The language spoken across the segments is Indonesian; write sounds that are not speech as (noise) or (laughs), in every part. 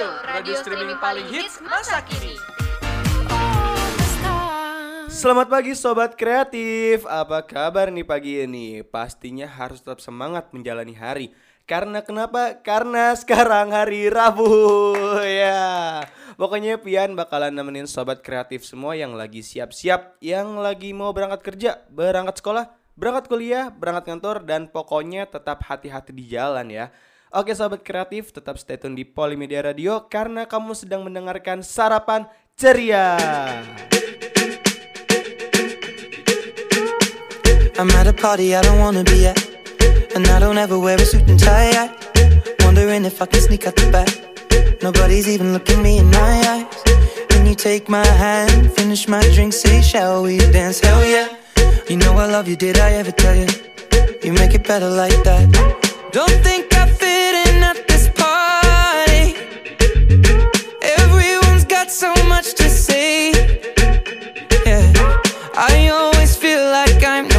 Radio, radio streaming paling hits masa kini. Selamat pagi sobat kreatif. Apa kabar nih pagi ini? Pastinya harus tetap semangat menjalani hari. Karena kenapa? Karena sekarang hari Rabu (laughs) ya. Pokoknya Pian bakalan nemenin sobat kreatif semua yang lagi siap-siap, yang lagi mau berangkat kerja, berangkat sekolah, berangkat kuliah, berangkat kantor dan pokoknya tetap hati-hati di jalan ya. Oke sobat kreatif, tetap stay tune di Polimedia Radio karena kamu sedang mendengarkan sarapan ceria. I'm at a party I don't wanna be at. And I don't ever wear a suit and tie. I wondering if I can sneak out the back. Nobody's even looking me in my eyes. Then you take my hand, finish my drink, say, Shall we dance? Hell yeah. You know I love you, did I ever tell you? You make it better like that. Don't think I fit in at this party. Everyone's got so much to say. Yeah, I always feel like I'm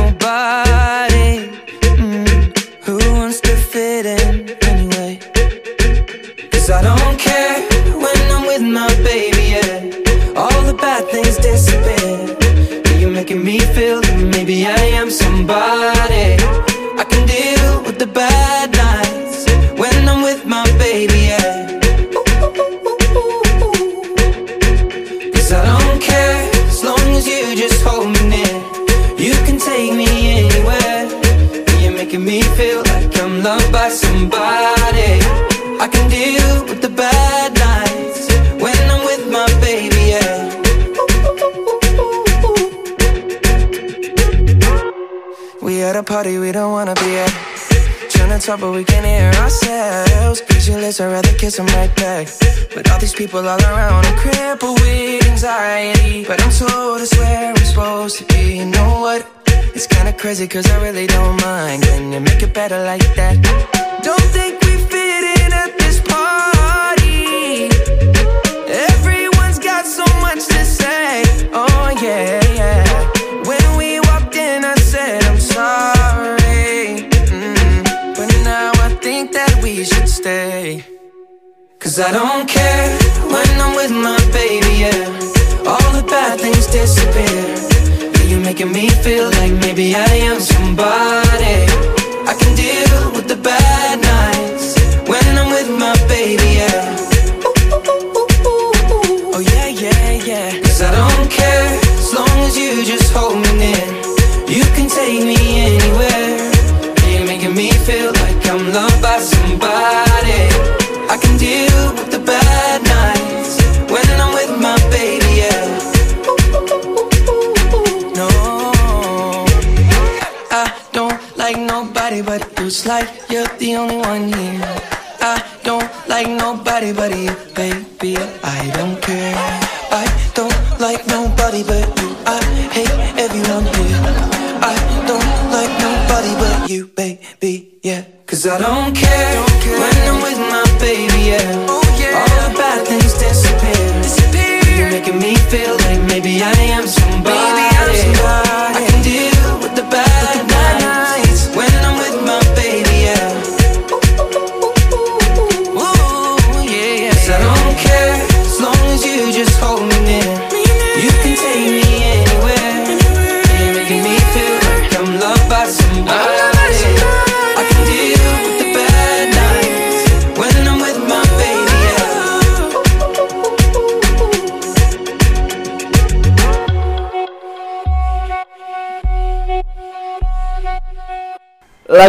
me feel that maybe I am somebody. People all around, I'm crippled with anxiety. But I'm told it's where I'm supposed to be. You know what? It's kinda crazy, cause I really don't mind. Can you make it better like that? Don't think we fit in at this party. Everyone's got so much to say. Oh, yeah, yeah. When we walked in, I said, I'm sorry. Mm, But now I think that we should stay. Cause I don't care when I'm with my baby, yeah. All the bad things disappear. Yeah, You're making me feel like maybe I am somebody. I can deal with the bad nights when I'm with my baby, yeah. Oh yeah, yeah, yeah. Cause I don't care as long as you just hold me near. You can take me anywhere. You're making me feel like I'm loved by somebody. It's like you're the only one here. I don't like nobody but you, baby. I don't care. I don't like nobody but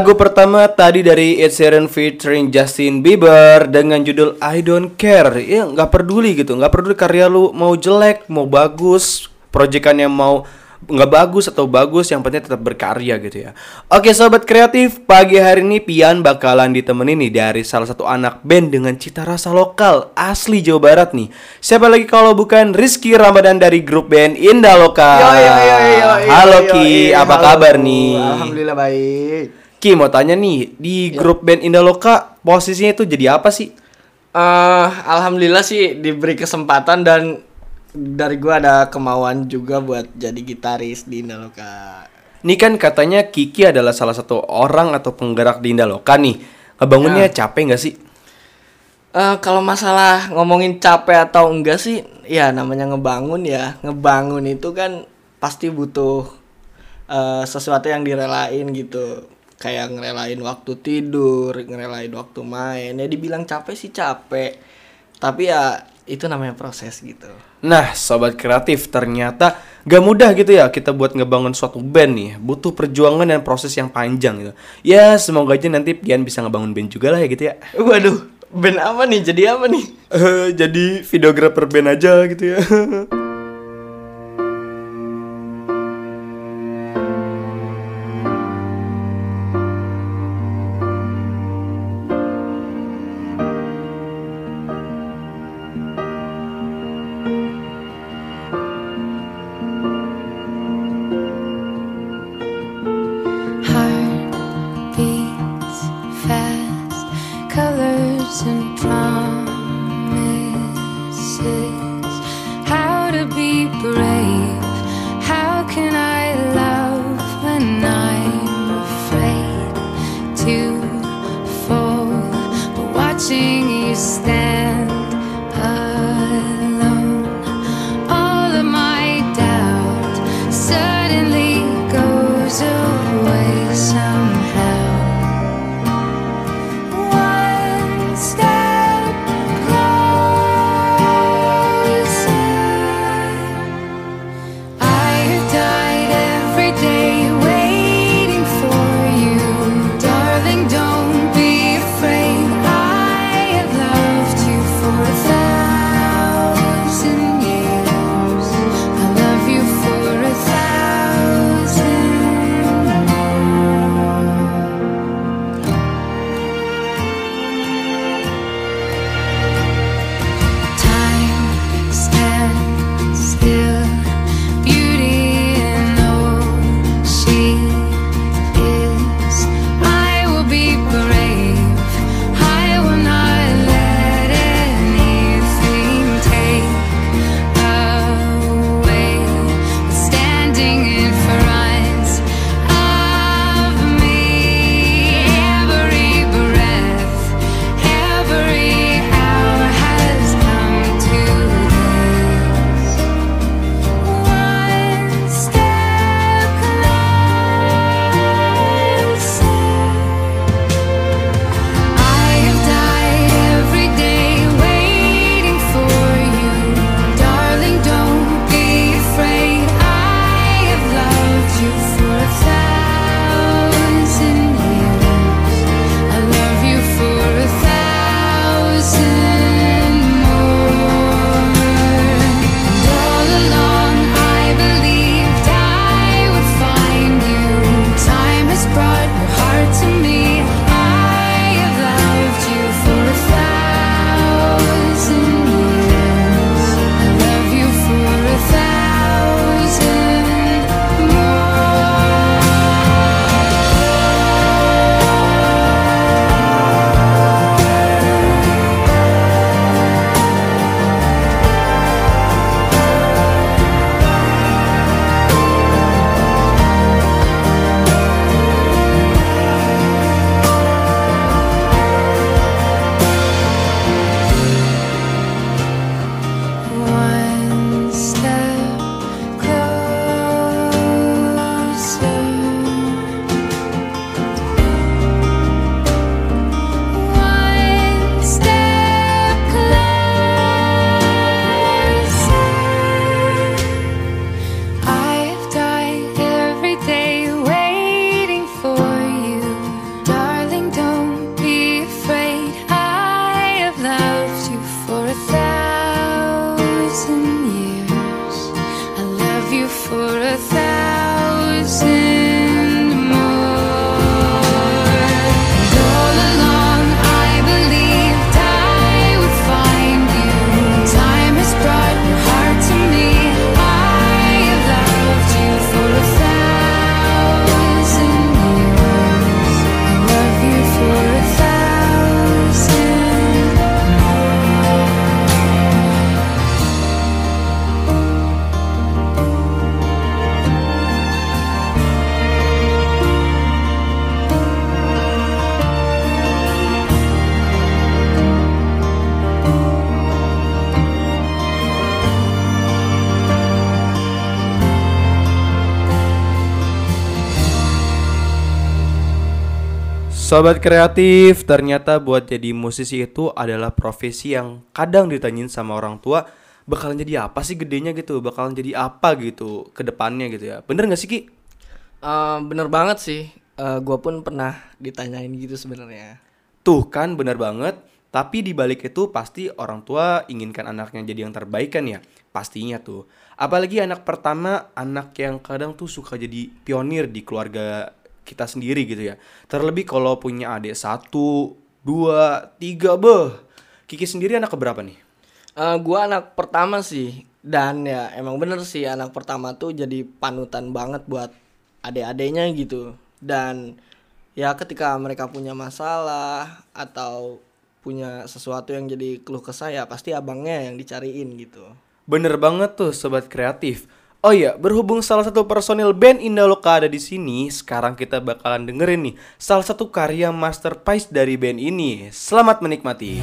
Lagu pertama tadi dari Ed Sheeran featuring Justin Bieber dengan judul I Don't Care. Ya nggak peduli gitu, nggak peduli karya lu mau jelek, mau bagus, proyekannya mau nggak bagus atau bagus, yang penting tetap berkarya gitu ya. Oke sobat kreatif, pagi hari ini Pian bakalan ditemenin nih dari salah satu anak band dengan cita rasa lokal asli Jawa Barat nih. Siapa lagi kalau bukan Rizky Ramadan dari grup band Indah Lokal. Yo, yo, yo, yo, yo, Halo Ki, apa kabar nih? Alhamdulillah baik. Ki mau tanya nih di grup band Indaloka posisinya itu jadi apa sih? Eh, alhamdulillah sih diberi kesempatan dan dari gua ada kemauan juga buat jadi gitaris di Indaloka. Ini kan katanya Kiki adalah salah satu orang atau penggerak di Indaloka nih. Ngebangunnya capek nggak sih? Eh kalau masalah ngomongin capek atau enggak sih, ya namanya ngebangun ya. Ngebangun itu kan pasti butuh eh, sesuatu yang direlain gitu. Kayak ngerelain waktu tidur, ngerelain waktu main. Ya dibilang capek sih capek. Tapi ya itu namanya proses gitu. Nah, sobat kreatif, ternyata gak mudah gitu ya kita buat ngebangun suatu band nih. Butuh perjuangan dan proses yang panjang gitu. Ya, semoga aja nanti Pian bisa ngebangun band juga lah ya gitu ya. Waduh, band apa nih? Jadi apa nih? Eh, jadi videografer band aja gitu ya. (laughs) and proud. Sobat kreatif, ternyata buat jadi musisi itu adalah profesi yang kadang ditanyain sama orang tua bakalan jadi apa sih gedenya gitu, bakalan jadi apa gitu ke depannya gitu ya. Bener gak sih Ki? Eh, bener banget sih. Eh, gua pun pernah ditanyain gitu sebenarnya. Tuh kan bener banget. Tapi di balik itu pasti orang tua inginkan anaknya jadi yang terbaik kan ya. Pastinya tuh. Apalagi anak pertama, anak yang kadang tuh suka jadi pionir di keluarga kita sendiri gitu ya. Terlebih kalau punya adik satu, dua, tiga, beh. Kiki sendiri anak keberapa nih? Eh, gua anak pertama sih dan ya emang bener sih anak pertama tuh jadi panutan banget buat adik-adiknya gitu dan ya ketika mereka punya masalah atau punya sesuatu yang jadi keluh kesah ya pasti abangnya yang dicariin gitu. Bener banget tuh sobat kreatif. Oh iya, berhubung salah satu personil band Indaloka ada di sini, sekarang kita bakalan dengerin nih salah satu karya masterpiece dari band ini. Selamat menikmati.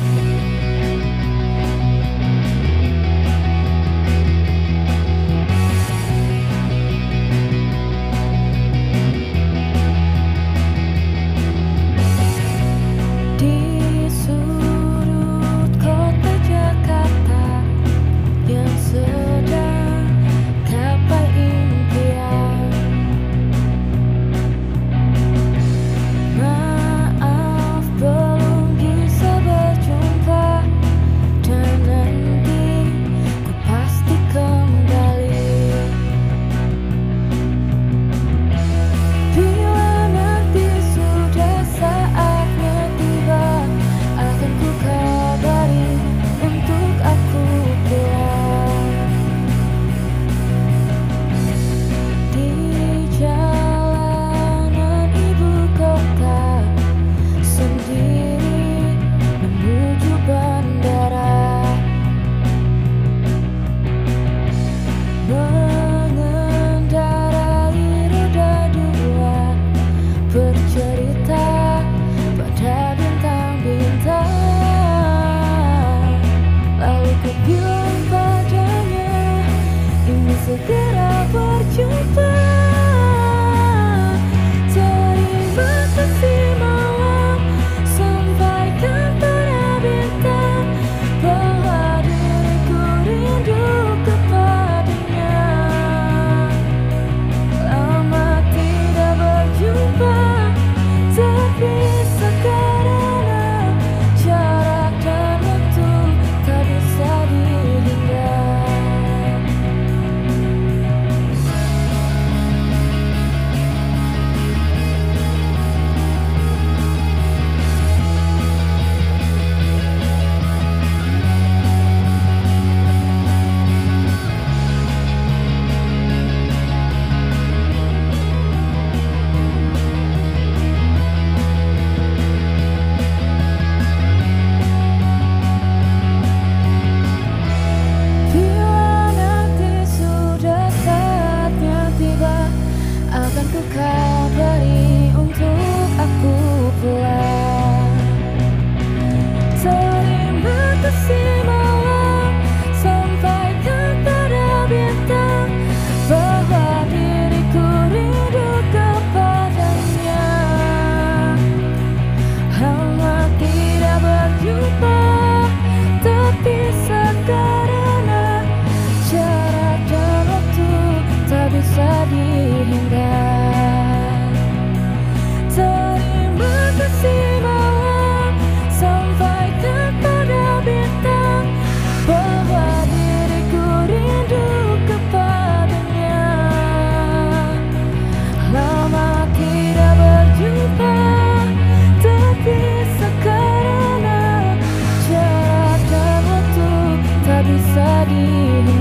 lagi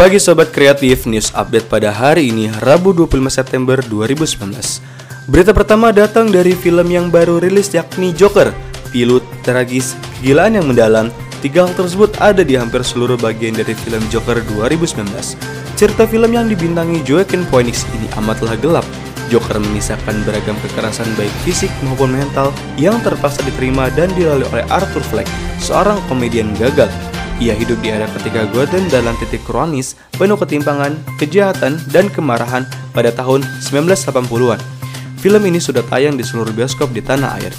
Pagi Sobat Kreatif, News Update pada hari ini Rabu 25 September 2019 Berita pertama datang dari film yang baru rilis yakni Joker. Pilot, tragis, kegilaan yang mendalam Tiga hal tersebut ada di hampir seluruh bagian dari film Joker 2019 Cerita film yang dibintangi Joaquin Phoenix ini amatlah gelap. Joker mengisahkan beragam kekerasan baik fisik maupun mental yang terpaksa diterima dan dilalui oleh Arthur Fleck, seorang komedian gagal. Ia hidup di era ketika Gordon dalam titik kronis, penuh ketimpangan, kejahatan, dan kemarahan pada tahun 1980-an. Film ini sudah tayang di seluruh bioskop di tanah air.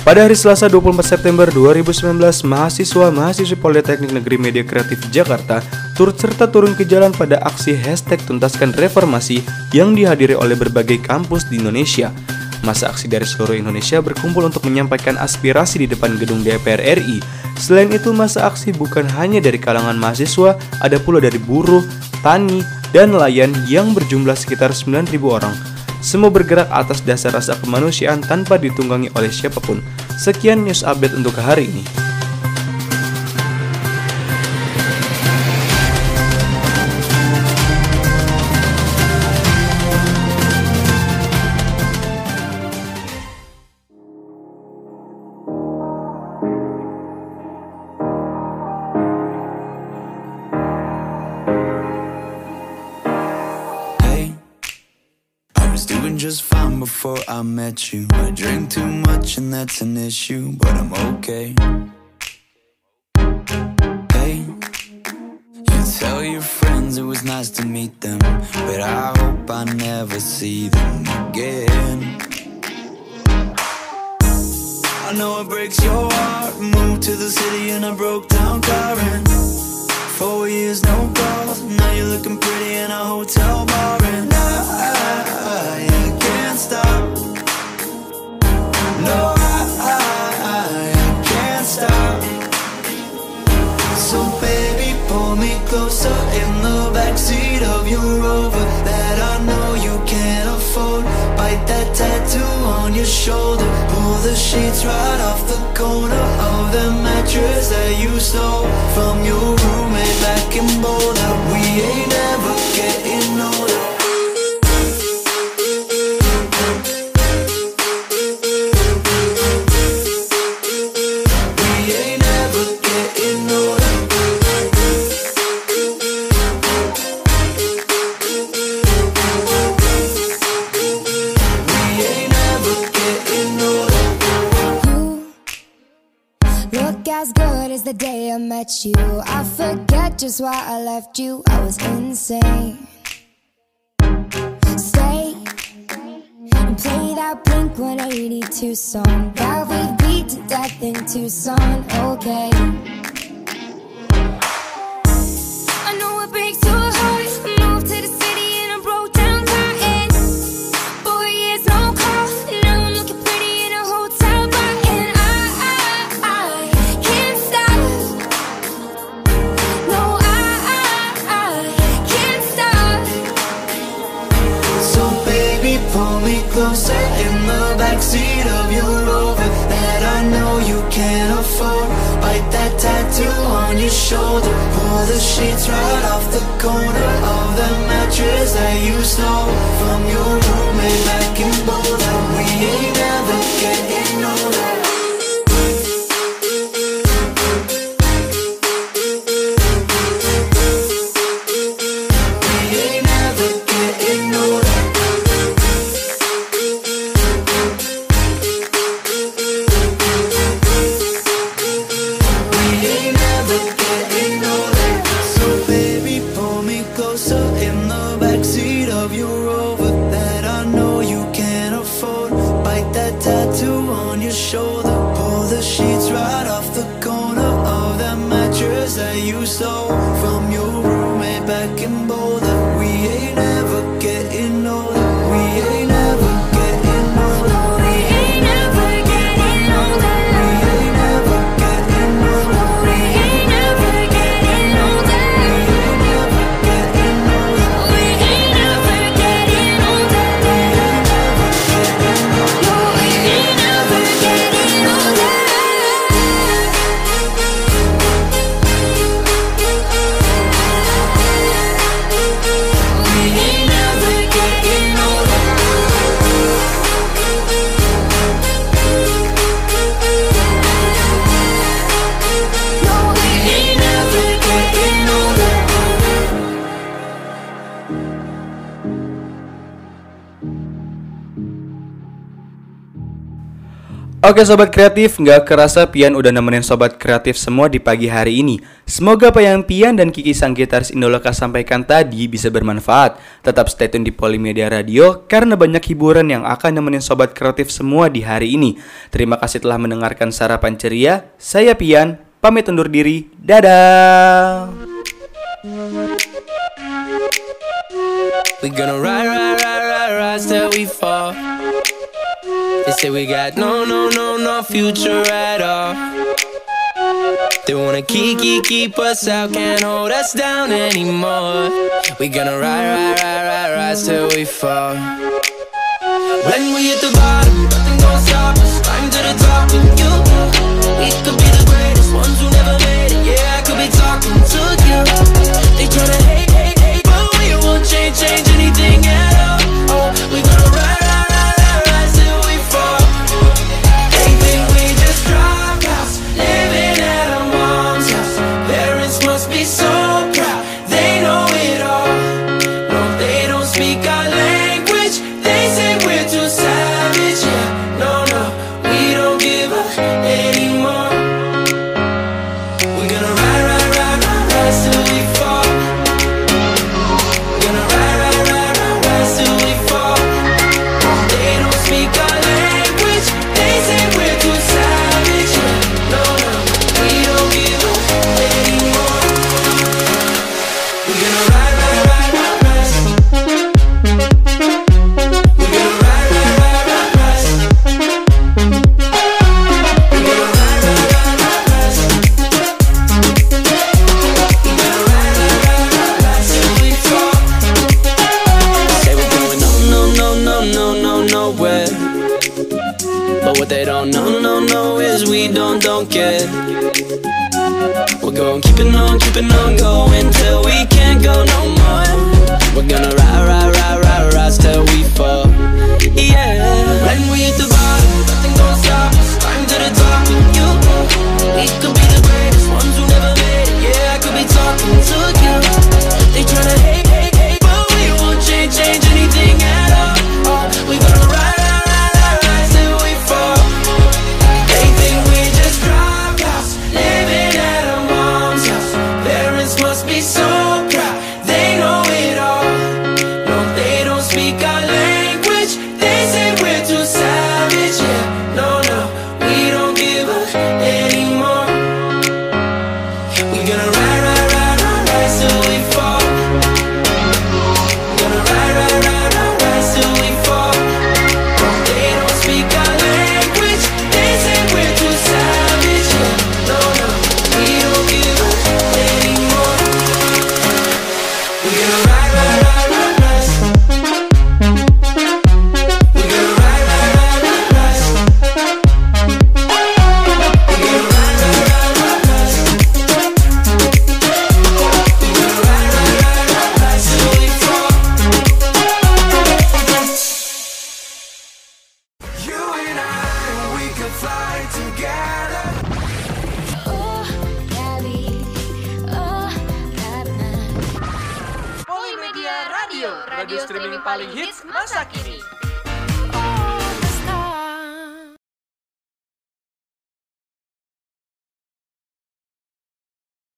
Pada hari Selasa 24 September 2019, mahasiswa-mahasiswi Politeknik Negeri Media Kreatif Jakarta turut serta turun ke jalan pada aksi hashtag tuntaskan reformasi yang dihadiri oleh berbagai kampus di Indonesia. Masa aksi dari seluruh Indonesia berkumpul untuk menyampaikan aspirasi di depan gedung DPR RI. Selain itu, masa aksi bukan hanya dari kalangan mahasiswa, ada pula dari buruh, tani, dan nelayan yang berjumlah sekitar 9.000 orang. Semua bergerak atas dasar rasa kemanusiaan tanpa ditunggangi oleh siapa pun. Sekian news update untuk hari ini. just fine before I met you. I drink too much and that's an issue, but I'm okay. Hey, you tell your friends it was nice to meet them, but I hope I never see them again. I know it breaks your heart. Moved to the city and I broke down crying. Four years, no calls. Now you're looking pretty in a hotel bar. And I, I can't stop. No, I, I, I can't stop. So baby, pull me closer In the backseat of your Rover That I know you can't afford. Bite that tattoo on your shoulder. Pull the sheets right off the corner Of the mattress that you stole From your roommate back in Boulder. We ain't ever is why I left you. I was insane. Stay and play that Blink 182 song that we beat to death in Tucson. Okay. your shoulder. Pull the sheets right off the corner Of the mattress that you stole From your roommate back in Oke Sobat Kreatif, nggak kerasa Pian udah nemenin Sobat Kreatif semua di pagi hari ini. Semoga apa yang Pian dan Kiki sang gitaris Indoloka sampaikan tadi bisa bermanfaat. Tetap stay tune di Polimedia Radio karena banyak hiburan yang akan nemenin Sobat Kreatif semua di hari ini. Terima kasih telah mendengarkan sarapan ceria. Saya Pian, pamit undur diri. Dadah! They say we got no, no, no, no future at all. They wanna keep, keep, keep us out, can't hold us down anymore. We gonna ride, ride, ride, ride, rise till we fall. When we hit the bottom.